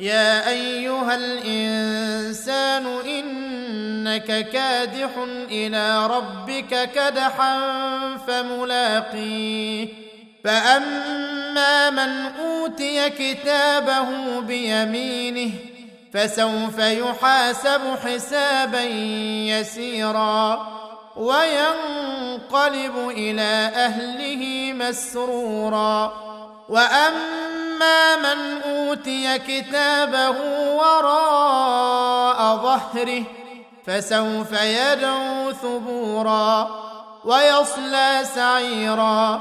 يا أيها الإنسان إنك كادح إلى ربك كدحا فملاقيه. فأما من أوتي كتابه بيمينه فسوف يحاسب حسابا يسيرا. وينقلب إلى أهله مسرورا. وأما من أوتي كتابه وراء ظهره فسوف يدعو ثبورا ويصلى سعيرا.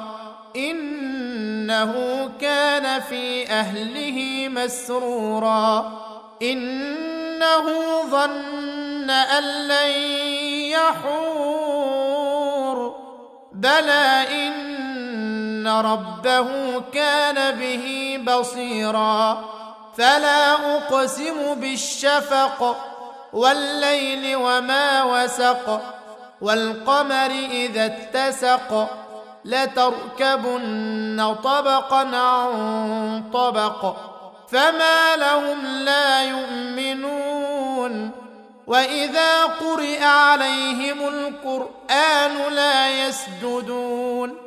إنه كان في أهله مسرورا. إنه ظن أن لن يحور. بلى ان ربه كان به بصيرا فلا اقسم بالشفق والليل وما وسق والقمر اذا اتسق لتركبن طبقا عن طبق فما لهم لا يؤمنون واذا قرئ عليهم القران لا يسجدون